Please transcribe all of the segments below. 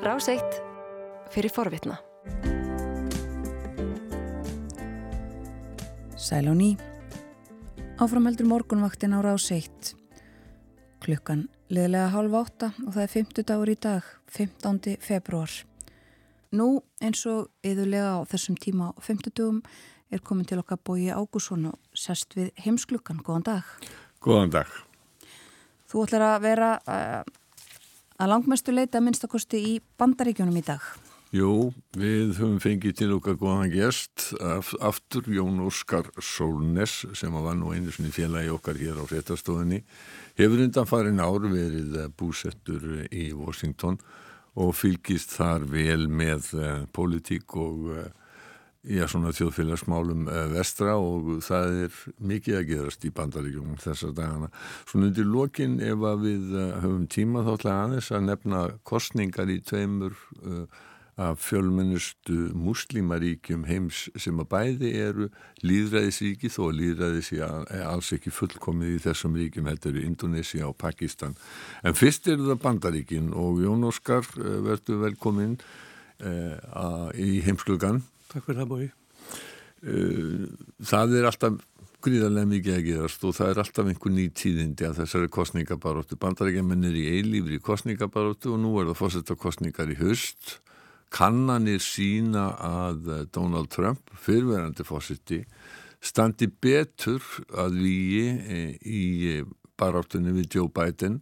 Ráseitt fyrir forvitna. Sæl á ný. Áframheldur morgunvaktin á Ráseitt. Klukkan liðlega hálf átta og það er 50 dagur í dag, 15. februar. Nú eins og yðurlega á þessum tíma á 50 dugum er komin til okkar bói Ágússon og sest við heimsklukkan. Góðan dag. Góðan dag. Þú ætlar að vera uh, að langmestu leita minnstakosti í bandaríkjónum í dag. Jú, við höfum fengið til okkar góðan gest aftur Jón Óskar Sólnes sem var nú einu sinni félagi okkar hér á réttastofunni. Hefur undan farin ár verið búsettur í Washington og fylgist þar vel með uh, politík og uh, já, svona þjóðfélagsmálum uh, vestra og það er mikið að gerast í bandaríkjum þessar dagana. Svona undir lokin ef við höfum tíma þá ætla aðeins að nefna kostningar í tveimur af fjölmennustu muslimaríkjum heims sem að bæði eru líðræðisríki þó að líðræðis er alls ekki fullkomið í þessum ríkjum, þetta eru Indonesia og Pakistan. En fyrst eru það bandaríkin og Jón Óskar verður velkominn uh, í heimsklugan. Takk fyrir það bói. Uh, það er alltaf gríðarlega mikið að gerast og það er alltaf einhver ný tíðindi að þessari kostningabaróttu. Bandaríkjaman er í eilífri kostningabaróttu og nú er það fórsett á kostningar í höst kannanir sína að Donald Trump, fyrverandi fósitti, standi betur að við í baráttunni við Joe Biden.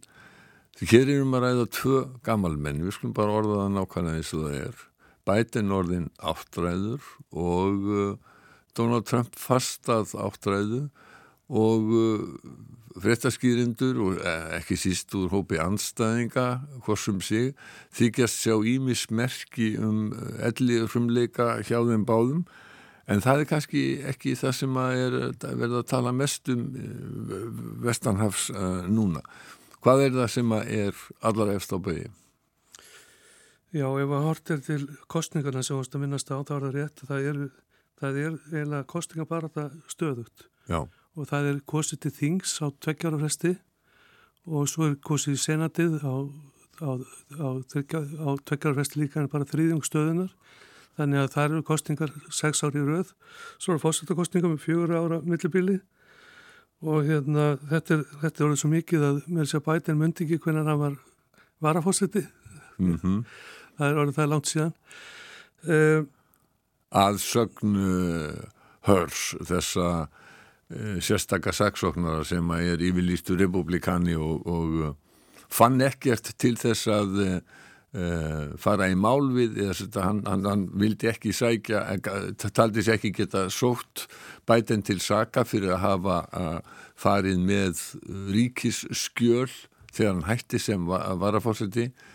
Hér erum að ræða tvö gammalmenn, við skulum bara orða það nákvæmlega eins og það er. Biden orðin áttræður og Donald Trump fastað áttræðu og fréttaskýrindur og ekki síst úr hópi anstæðinga hvorsum sig þykjast sjá ímismerki um elli frumleika hjá þeim báðum en það er kannski ekki það sem að er verið að tala mest um Vestanhafs núna. Hvað er það sem að er allar eftir á bæði? Já, ef að hortir til kostningarna sem ást að minnast á, þá er það rétt það er, það er eiginlega kostninga bara það stöðut. Já. Og það er kosið til þings á tveggjárafresti og svo er kosið í senatið á, á, á, á tveggjárafresti líka en bara þrýðjungstöðunar þannig að það eru kostningar sex ári í rauð svo er fósættakostningar með fjögur ára millibili. Og hérna þetta er, þetta er orðið svo mikið að með þess að bæta en myndi ekki hvernig hann var varafósætti mm -hmm. Það er orðið það langt síðan. Uh, Að sögnu hörs þessa sérstakka saksóknara sem er yfirlýstu republikani og, og fann ekkert til þess að uh, fara í mál við eða hann, hann, hann vildi ekki sækja, taldi sér ekki geta sótt bæten til saka fyrir að hafa uh, farið með ríkisskjöl þegar hann hætti sem varafórseti uh,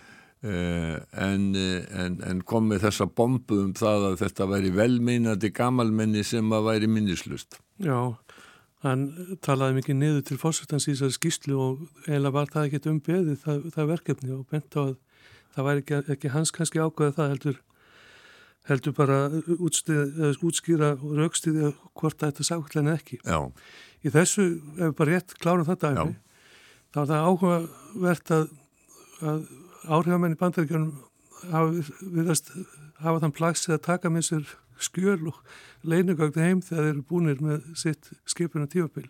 en, en, en kom með þessa bombu um það að þetta væri velmeinandi gamalmenni sem að væri minnislust. Já, hann talaði mikið niður til fórsöktans í þessari skýslu og eiginlega var það ekkert umbeðið það, það verkefni og bent á að það væri ekki, ekki hans kannski ákvæða það heldur, heldur bara útstið, útskýra og raukstiði hvort þetta sákvæðlega ekki. Já. Í þessu, ef við bara rétt klárum þetta þá er það áhugavert að, að áhrifamenn í bandaríkjörnum viðast, hafa þann plagsið að taka með sér skjöl og leinugagn heim þegar þeir eru búinir með sitt skipuna tífapil.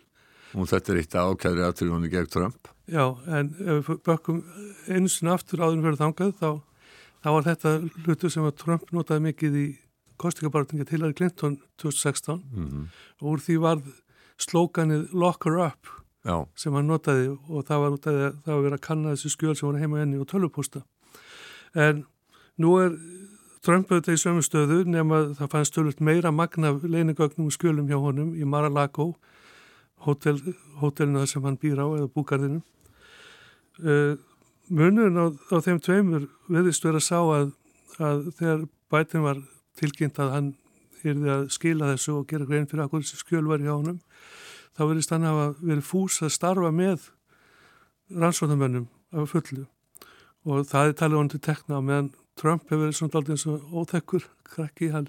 Og þetta er eitt ákæðri aðtrúinu gegn Trump? Já, en ef við bökkum eins og aftur áður verið þangað þá, þá var þetta hlutu sem að Trump notaði mikið í kostingabartinga til Hillary Clinton 2016 mm -hmm. og úr því var slókanið Lock her up Já. sem hann notaði og það var út af að það var verið að kanna þessu skjöl sem var heima enni og tölvupústa. En nú er Trump auðvitað í sömu stöðu nema það fannst tölvöld meira magna leinigögnum og skjölum hjá honum í Mar-a-Lago hótel, hótelina sem hann býr á eða búgarðinu uh, munurinn á, á þeim tveimur viðist verið að sá að, að þegar bætin var tilkynnt að hann yrði að skila þessu og gera grein fyrir að þessi skjöl var hjá honum þá verist hann að verið fús að starfa með rannsóðamönnum af fullu. Og það er talið honum til tekna meðan Trump hefur verið svona aldrei eins og óþekkur krakki, hann,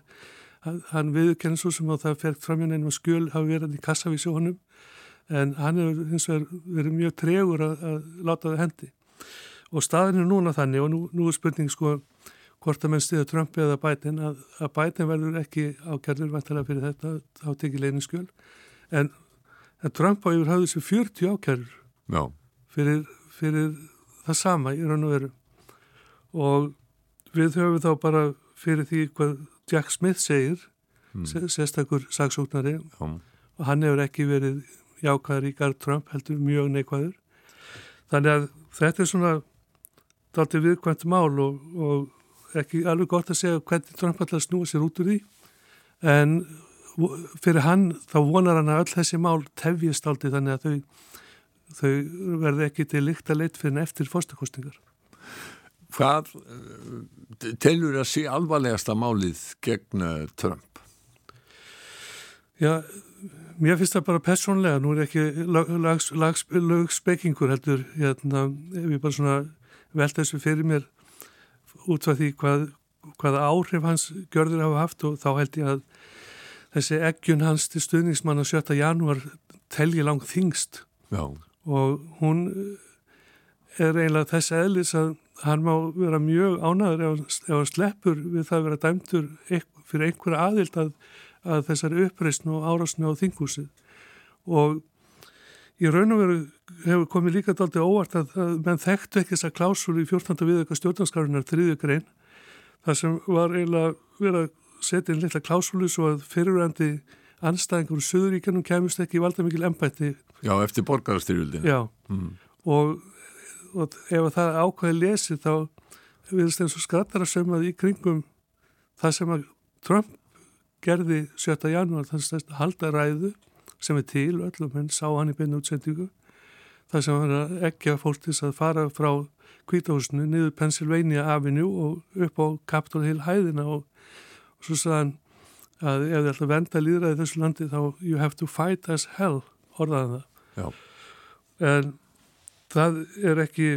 hann, hann viðkenni svo sem að það fer framjön einum skjöl hafi verið í kassavísi honum en hann hefur hins vegar verið mjög tregur að, að láta það hendi. Og staðin er núna þannig og nú, nú er spurning sko hvort að menn stiða Trump eða Biden að, að Biden verður ekki ákjörður vantilega fyrir þetta á tekið leininskjöl en, en Trump á yfir hafði þessi 40 ákjörður fyrir, fyrir það sama í raun og veru. Og við höfum þá bara fyrir því hvað Jack Smith segir mm. sérstakur saksóknari. Og hann hefur ekki verið jákvæður í Gard Trump heldur mjög neikvæður. Þannig að þetta er svona dalti viðkvæmt mál og, og ekki alveg gott að segja hvernig Trump alltaf snúa sér út úr því. En fyrir hann þá vonar hann að öll þessi mál tefjist aldrei þannig að þau, þau verði ekki til líkt að leitt fyrir eftir fórstakostingar Hvað eh, telur að sé alvarlegasta málið gegn eh, Trump? Já, mér finnst það bara personlega, nú er ekki lögspekingur heldur, hérna, ef ég bara svona velta þessu fyrir mér út frá því hvað, hvaða áhrif hans görður hafa haft og þá held ég að þessi eggjun hans til stuðningsmann á 7. janúar telji langt þingst Já. og hún er eiginlega þess eðlis að hann má vera mjög ánaður ef hann sleppur við það að vera dæmtur fyrir einhverja aðild að að þessari uppreysnu og árásnu á þinghúsið og í raun og veru hefur komið líka daldi óvart að, að menn þekktu ekki þessa klásúli í 14. viðöka stjórnarskarunar þriðju grein þar sem var eiginlega verið að setja inn litla klásúli svo að fyrirvændi anstæðingur úr Suðuríkanum kemist ekki í valda mikil ennbætti Já, eftir borgarstyrjuldin Já, mm. og, og ef það ákvæði lesi þá viðst eins og skrattar að sömað í kringum það sem að Trump gerði 7. janúar þannig að halda ræðu sem er til öllum henn sá hann í beinu útsendingu þar sem hann ekki að fólktis að fara frá kvítahúsinu niður Pennsylvania Avenue og upp á Capitol Hill hæðina og svo sagði hann að ef þið ætla að venda líðræði þessu landi þá you have to fight as hell orðaðan það Já. en það er ekki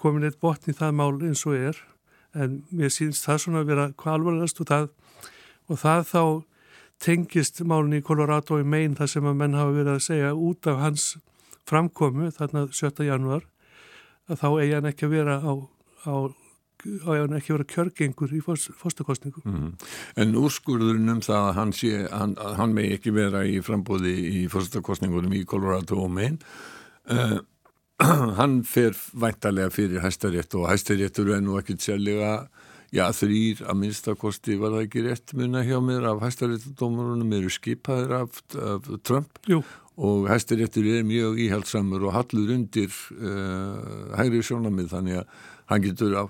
komin eitt botn í það mál eins og er en mér sínst það svona að vera hvað alvarlegast og það og það þá tengist málun í Colorado í meginn þar sem að menn hafa verið að segja út af hans framkomu þarna 7. januar að þá eigi hann ekki að vera á, á á ekki að vera kjörgengur í fórstakostningu. Mm. En úrskurðurinn um það að hann, sé, hann, hann megi ekki vera í frambóði í fórstakostningunum í Colorado og meginn uh, hann fer væntalega fyrir hæstarétt og hæstaréttur er nú ekkit sérlega já þrýr að minnstakosti var það ekki rétt munna hjá mér af hæstaréttadómarunum eru skipaðir af, af Trump Jú. og hæstaréttur er mjög íhaldsamur og hallur undir uh, hægri sjónamið þannig að hann getur, á,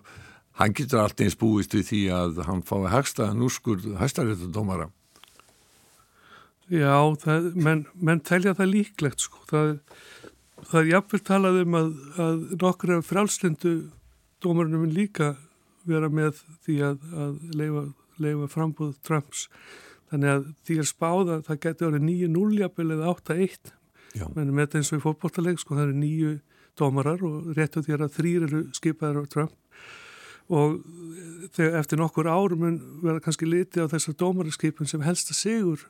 hann getur allt eins búist við því að hann fái hægstaðan úrskurð hæstaréttadómara Já, það, menn, menn telja það líklegt sko, það, það er jafnveld talað um að, að nokkru frálslindu dómarunum líka vera með því að, að leifa, leifa frambúð Trumps. Þannig að því að spáða það getur verið 9-0 jafnvel eða 8-1 menn með þetta eins og í fótbolltaleg sko það eru nýju dómarar og réttu því að þrýr eru skipaðar á Trump og þegar eftir nokkur árum vera kannski litið á þessar dómararskipin sem helst að sigur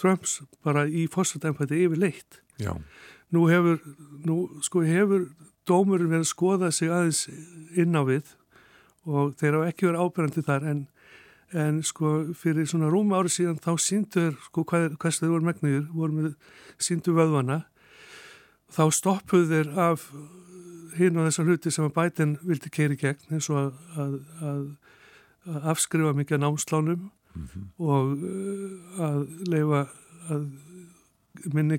Trumps bara í fórsvöldæmpæti yfir leitt Já. nú hefur nú sko hefur dómurinn verið að skoða sig aðeins inn á við og þeir hafa ekki verið ábyrgandi þar en, en sko fyrir svona rúma ári síðan þá síndur sko hvað, hvers þeir voru megnuður, voru með síndu vöðvana þá stoppuð þeir af hinn og þessar hluti sem að bætin vildi keiri gegn eins og að, að, að, afskrifa mikið námslánum mm -hmm. og uh, að leifa að minni,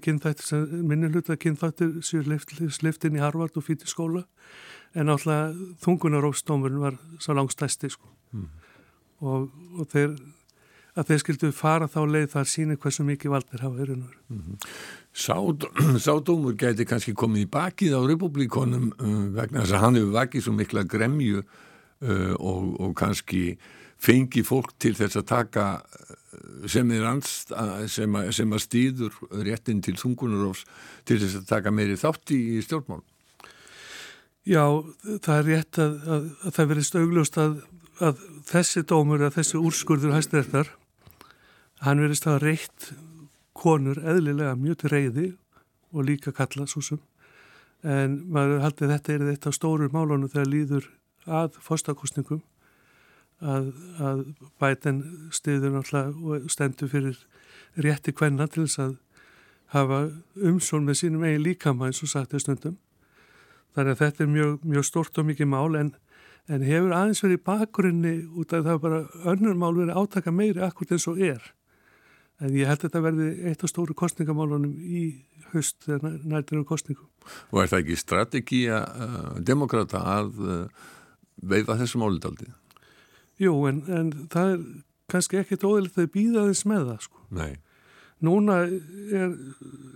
minni hluta kynþættir sér sliftin í Harvard og fyrir skóla en alltaf þungunarófstómurinn var svo langstæsti sko. mm. og, og þeir að þeir skildu fara þá leið þar síni hversu mikið valdir hafa verið mm -hmm. Sádómur gæti kannski komið í bakið á republikonum uh, vegna þess að hann hefur vakið svo mikla gremju uh, og, og kannski fengi fólk til þess að taka uh, sem er anst sem að, sem að stýður réttin til þungunarófs til þess að taka meiri þátti í stjórnmál Já, það er rétt að, að, að það verðist augljóst að, að þessi dómur, að þessi úrskurður hæstiréttar, hann verðist að reitt konur eðlilega mjög til reyði og líka kalla svo sem. En maður haldið þetta er þetta stóru málunum þegar líður að fórstakostningum að, að bæten stiður náttúrulega og stendur fyrir rétti kvenna til þess að hafa umsón með sínum eigin líkama eins og sagt í stundum. Þannig að þetta er mjög, mjög stort og mikið mál en, en hefur aðeins verið í bakgrunni út af það bara önnur mál verið átaka meiri akkur eins og er. En ég held að þetta verði eitt af stóru kostningamálunum í höst þegar nærtir um kostningum. Og er það ekki strategíja uh, demokrata að uh, veifa þessu málindaldi? Jú, en, en það er kannski ekkit óðilegt að býða þess með það, sko. Nei. Núna er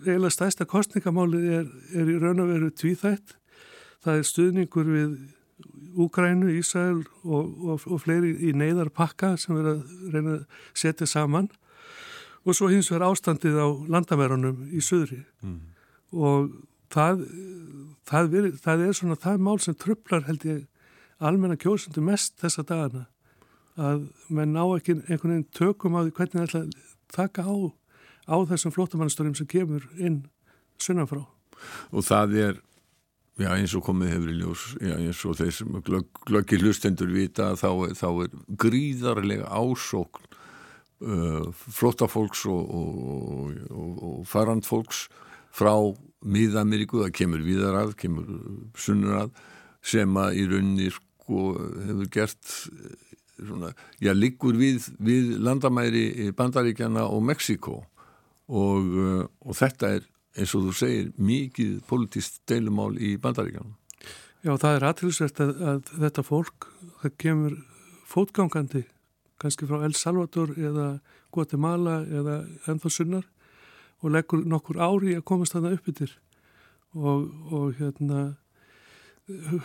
eiginlega stæsta kostningamálið er, er í raun og veru tvíþætt. Það er stuðningur við Úgrænu, Ísæl og, og, og fleiri í neyðarpakka sem verður að reyna að setja saman og svo hins vegar ástandið á landamærunum í söðri mm. og það, það, veri, það er svona það mál sem tröflar held ég almenna kjósundu mest þessa dagana að menn ná ekki einhvern veginn tökum á því hvernig það ætla að taka á, á þessum flótamannstörum sem kemur inn sunnanfrá. Og það er, já eins og komið hefur í ljós, já eins og þeir sem glögg, glöggir hlustendur vita þá, þá er gríðarlega ásókn flótafólks og, og, og, og farandfólks frá miða-Ameríku, það kemur viðar að, kemur sunnur að sem að í rauninni sko hefur gert svona, já, liggur við, við landamæri Bandaríkjana og Mexiko uh, og þetta er eins og þú segir mikið politist deilumál í Bandaríkjana. Já, það er aðtilsvert að, að þetta fólk, það kemur fótgangandi, kannski frá El Salvador eða Guatemala eða ennþá sunnar og leggur nokkur ári að komast þarna upp yfir og, og hérna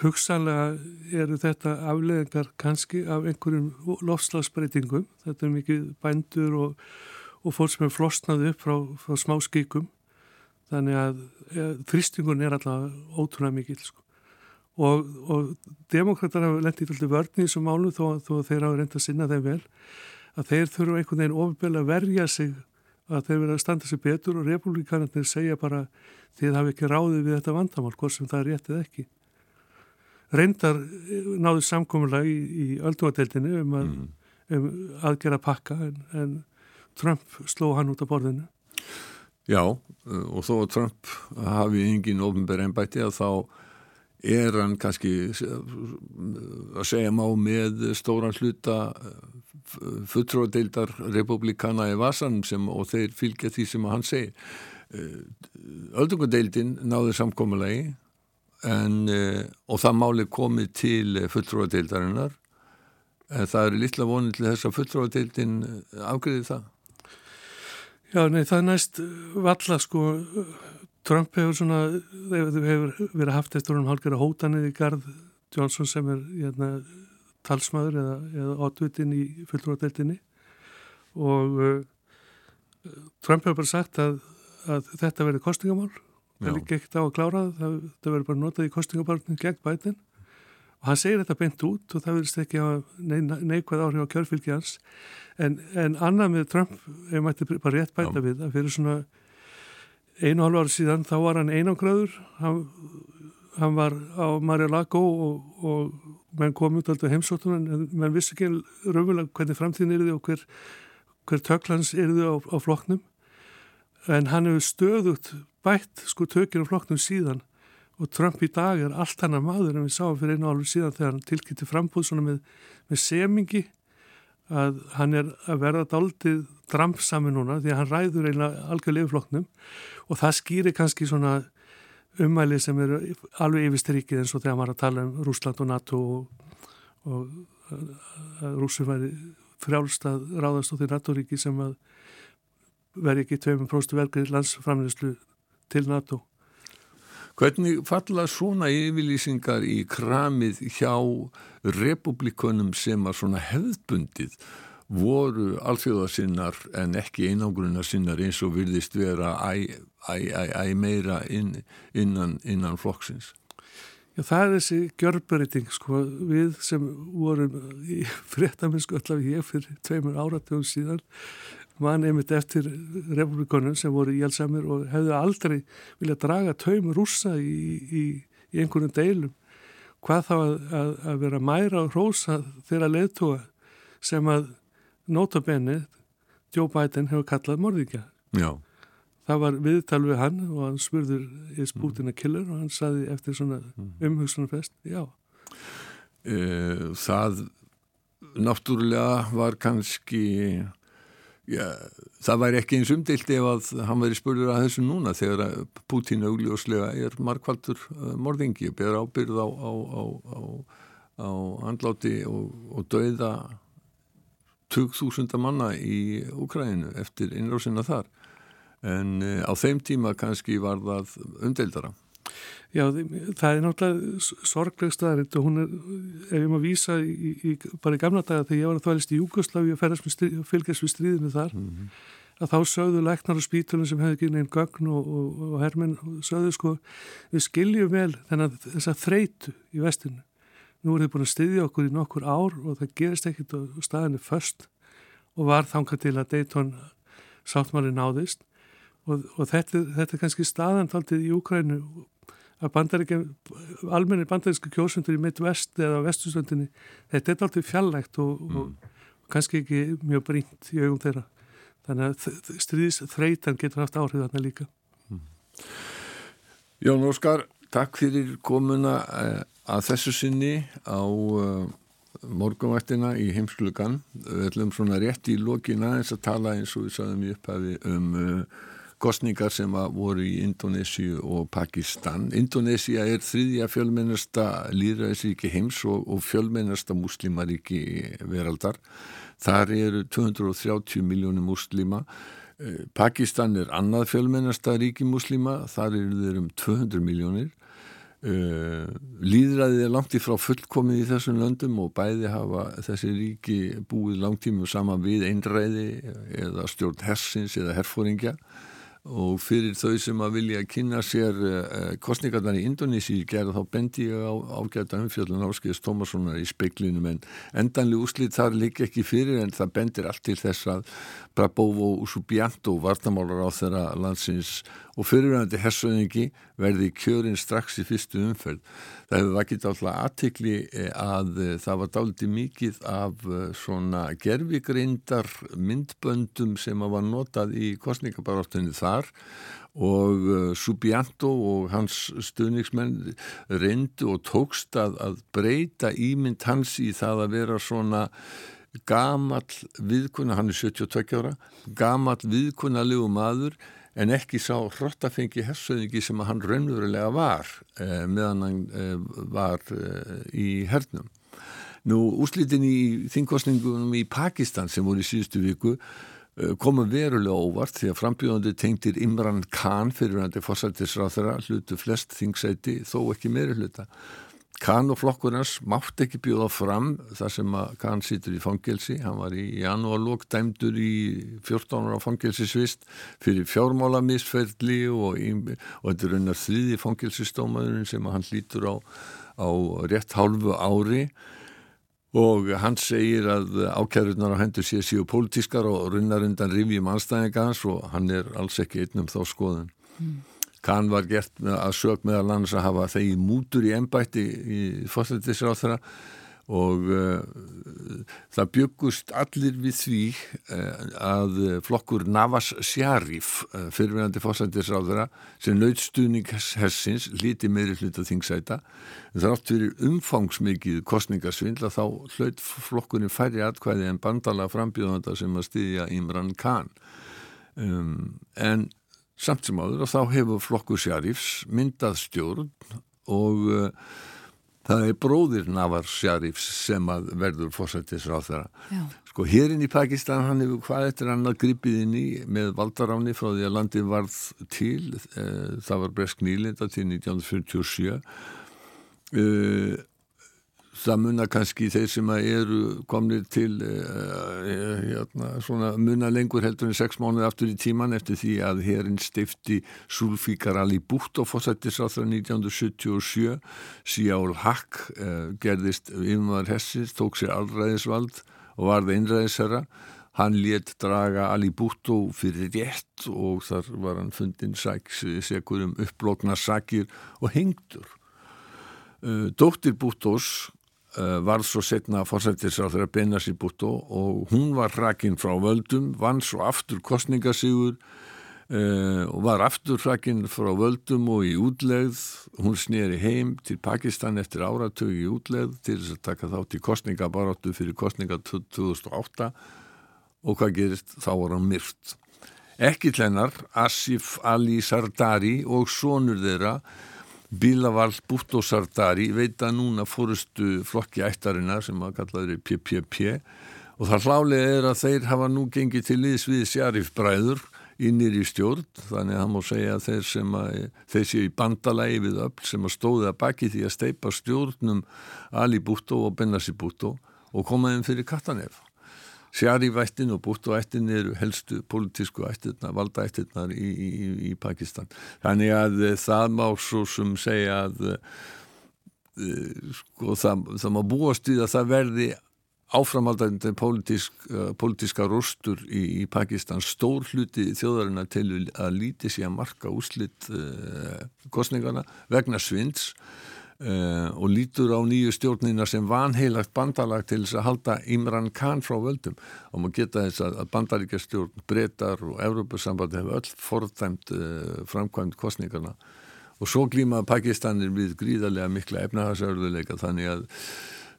hugsanlega eru þetta afleðingar kannski af einhverjum lofslagsbreytingum. Þetta er mikið bændur og, og fólk sem er flosnaði upp frá, frá smá skíkum. Þannig að ja, þristingun er alltaf ótrúlega mikil. Sko. Og, og demokrættar hafa lendið alltaf vörni í þessum málu þó, þó þeir hafa reyndið að sinna þeim vel. Að þeir þurfu einhvern veginn ofurbeil að verja sig að þeir verða að standa sig betur og republikanarnir segja bara þið hafi ekki ráðið við þetta vandamál, hvort sem það er réttið ekki reyndar náðu samkominlega í, í öldungadeildinu um, að, mm. um aðgera pakka en, en Trump sló hann út á borðinu. Já og þó að Trump hafi engin ofnbær ennbætti að þá er hann kannski að segja má með stóran hluta fulltróðdeildar republikana í Vasan sem, og þeir fylgja því sem hann segir. Öldungadeildin náðu samkominlega en, eh, og það máli komið til fulltróðadeildarinnar en það eru litla vonið til þess að fulltróðadeildin eh, afgriði það Já, nei, það er næst valla sko Trump hefur svona hefur verið haft eftir húnum hálfgerða hótanið í gard Johnson sem er hérna, talsmaður eða, eða oddvitin í fulltróðadeildinni og uh, Trump hefur bara sagt að, að þetta verið kostingamál það líka ekkert á að klára það, það verður bara notað í kostingabarnin gegn bætin og hann segir þetta beint út og það verðist ekki að neikvæð áhrif á kjörfylgi hans. En, en annað með Trump ef maður ætti bara rétt bæta Já. við að fyrir svona einu og halv ára síðan þá var hann einangröður hann, hann var á Mar-a-Lago og, og menn kom út alltaf heimsóttunum en menn vissi ekki raunverulega hvernig framtíðin er þið og hver, hver töklans er þið á, á floknum en hann hefur stöðut bætt sko tökir á flokknum síðan. Og Trump í dag er allt hann að maður en við sáum fyrir einu álur síðan þegar hann tilkynnti frambúð svona með, með semingi að hann er að verða daldið drampsami núna því að hann ræður eiginlega algjörlega flokknum og það skýri kannski svona umæli sem eru alveg yfirstrykið eins og þegar maður að tala um Rúsland og NATO og, og að Rúsum væri frjálst að ráðast á því NATO-ríki sem að veri ekki 2% vergrið landsframleyslu til NATO. Hvernig falla svona yfirlýsingar í kramið hjá republikunum sem að svona hefðbundið voru alþjóðasinnar en ekki einangrunarsinnar eins og virðist vera æ, æ, æ, æ meira inn, innan, innan flokksins? Já, það er þessi gjörbreyting, sko, við sem vorum í fréttaminsku allavega ég fyrir tveimur áratugum síðan mann einmitt eftir republikonum sem voru hjálpsamir og hefðu aldrei viljað draga taum rúsa í, í, í einhvern deilum hvað þá að, að, að vera mæra og hrósa þeirra leðtóa sem að notabenni Joe Biden hefur kallað morðingja. Já. Það var viðtal við hann og hann spurður is Putin a killer og hann saði eftir svona umhugsunarfest, já. Uh, það náttúrulega var kannski já, það væri ekki eins umdilt ef að hann væri spurður að þessu núna þegar Putin augljóslega er markvaldur uh, morðingi og ber ábyrð á, á, á, á andláti og, og dauða 2000 manna í Ukraínu eftir innrásinna þar. En uh, á þeim tíma kannski var það umdeildara Já, það er náttúrulega sorgleg staðaritt og hún er, ef ég maður vísa í, í, bara í gamla daga þegar ég var að þvælist í Júkoslavi og fylgjast við stríðinu þar mm -hmm. að þá sögðu læknar og spítulun sem hefði ekki neinn gögn og, og, og hermenn sögðu sko, við skiljum vel þennan þessa þreitu í vestinu nú er þið búin að styðja okkur í nokkur ár og það gerist ekkit og staðinu först og var þangað til að Dayton sáttmáli náðist og, og þetta, þetta er kannski staðantaldið í Úkrænu að almenni bandaríska kjósundur í Midwest eða vestustöndinni, þetta er alltaf fjallægt og, mm. og kannski ekki mjög brínt í augum þeirra. Þannig að stríðis þreitan getur haft áhrif þarna líka. Mm. Jón Óskar, takk fyrir komuna eh, að þessu sinni á uh, morgunvættina í heimsklugan. Við ætlum svona rétt í lokina eins að tala eins og við saðum í upphafi um uh, kostningar sem voru í Indonésiu og Pakistan. Indonésia er þriðja fjölmennasta líðræðisríki heims og, og fjölmennasta muslimaríki veraldar. Þar eru 230 miljónir muslima. Eh, Pakistan er annað fjölmennasta ríki muslima, þar eru þeir um 200 miljónir. Uh, líðræðið er langt í frá fullkomið í þessum löndum og bæði hafa þessi ríki búið langtímu saman við einræði eða stjórn hersins eða herfóringja og fyrir þau sem að vilja kynna sér uh, kostningarnar í Indonési gerða þá bendi ég á ágæta umfjöldun áskils Tómassonar í speiklinum en endanlega úslít þar líka ekki fyrir en það bendir allt til þess að Prabovo Usubianto vartamálar á þeirra landsins og fyrirvægandi hersöðingi verði kjörin strax í fyrstu umferð. Það hefur vakit alltaf aðtikli eh, að eh, það var dáliti mikið af eh, svona gerfigreindar myndböndum sem var notað í kostningabaráttunni þar og Subianto og hans stuðningsmenn reyndu og tókst að, að breyta ímynd hans í það að vera svona gamal viðkunna, hann er 72 ára, gamal viðkunnalegu maður en ekki sá hrottafengi hersöðingi sem hann raunverulega var eh, meðan hann eh, var eh, í hernum. Nú úslitin í þingkostningunum í Pakistan sem voru í síðustu viku eh, komu verulega óvart því að frambjóðandi tengtir Imran Khan fyrir hann til fórsættisráþara hlutu flest þingsæti þó ekki meiri hluta. Kahn og flokkurnas mátt ekki bjóða fram þar sem að Kahn sýtur í fangelsi, hann var í janúarlokk dæmdur í 14 ára fangelsisvist fyrir fjármálamisferðli og, og þetta er raunar þriði fangelsistómaðurinn sem hann hlýtur á, á rétt hálfu ári og hann segir að ákjærunar á hendur sé síu pólitískar og runnar undan rivjum anstæðingans og hann er alls ekki einnum þá skoðun. Mm. Kahn var gert að sög meðal annars að hafa þegi mútur í ennbætti í fórsættisráþara og uh, það byggust allir við því uh, að flokkur Navas Sjarif, uh, fyrirverandi fórsættisráþara, sem nautstuðning hessins, líti meiri hluta þingsæta, þrátt fyrir umfangsmikið kostningarsvindla þá hlaut flokkurinn færri atkvæði en bandala frambjóðanda sem að styðja Imran Khan. Um, en samt sem áður og þá hefur flokku Sjarifs myndað stjórn og uh, það er bróðir Navar Sjarifs sem að verður fórsættis á þeirra. Sko hérinn í Pakistan hann hefur hvað eftir hann að gripið inn í með valdaráni frá því að landi varð til, uh, það var Bresk nýlinda til 1947 uh, það munna kannski þeir sem eru komnir til uh, hérna, svona munna lengur heldur en sex mánuði aftur í tíman eftir því að hérinn stifti Sulfikar Ali Bhutto fórsættisráþra 1977 Siál Haq uh, gerðist yfirmaður hessins, tók sér allræðisvald og varði einræðisherra. Hann létt draga Ali Bhutto fyrir rétt og þar var hann fundin segur um upplokna sakir og hengtur uh, Dóttir uh, varð svo setna fórsættisráð þegar Benassi Bútó og hún var hrakinn frá völdum, vann svo aftur kostningasígur Uh, og var afturfrakinn frá völdum og í útlegð. Hún snýri heim til Pakistan eftir áratögu í útlegð til þess að taka þátt í kostningabaróttu fyrir kostninga 2008 og hvað gerist? Þá var hann myrt. Ekki tlennar Asif Ali Sardari og sonur þeirra Bilawal Bhutto Sardari veita núna fórustu flokki ættarinnar sem að kallaður PPP og það hlálega er að þeir hafa nú gengið til liðs við Sjarif bræður innir í stjórn. Þannig að það má segja að þeir sem að þeir séu í bandalagi við öll sem að stóða baki því að steipa stjórnum Ali Búttó og Benassi Búttó og komaðum fyrir Katanef Sjari-vættin og Búttó-ættin eru helstu politísku ættirna, valdaættirnar í, í, í Pakistan. Þannig að það má svo sem segja að sko það, það má búast við að það verði áframaldandi politísk, politíska rústur í, í Pakistan. Stór hluti þjóðarinnar til að líti sér að marka úslitt kostningana vegna svinds uh, og lítur á nýju stjórnina sem vanheilagt bandalag til þess að halda Imran Khan frá völdum. Og maður geta þess að bandaríkjastjórn breytar og Európa-sambandi hefur öll forðæmt uh, framkvæmt kostningana og svo glíma Pakistanir við gríðarlega mikla efnahagsörðuleika þannig að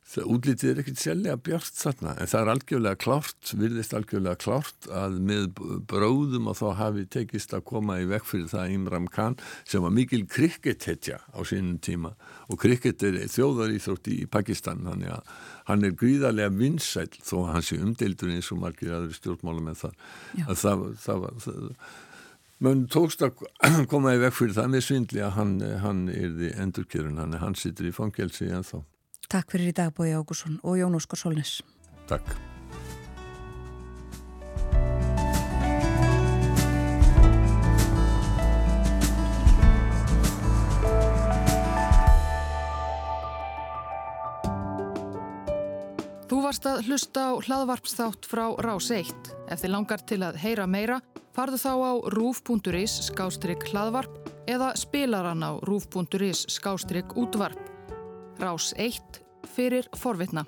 það útlítið er ekkert sérlega bjart þarna en það er algjörlega klárt, virðist algjörlega klárt að með bróðum og þá hafi tekist að koma í vekk fyrir það Imram Khan sem var mikil krikethetja á sínum tíma. Og kriket er þjóðar íþrótti í Pakistan þannig að hann er gríðarlega vinsæl þó að hann sé umdeildur eins og margir aðri stjórnmála með það að það, það var það, Mönn tókst að koma í vekk fyrir það með svindli að hann, hann er því endurkjörun, hann, hann situr í fangelsi en þá. Takk fyrir í dag Bói Ágússon og Jón Óskar Solnes. Takk. Þú varst að hlusta á hlaðvarpsþátt frá Rás 1. Ef þið langar til að heyra meira, farðu þá á rúf.is skástrygg hlaðvarp eða spilaran á rúf.is skástrygg útvarp. Rás 1 fyrir forvitna.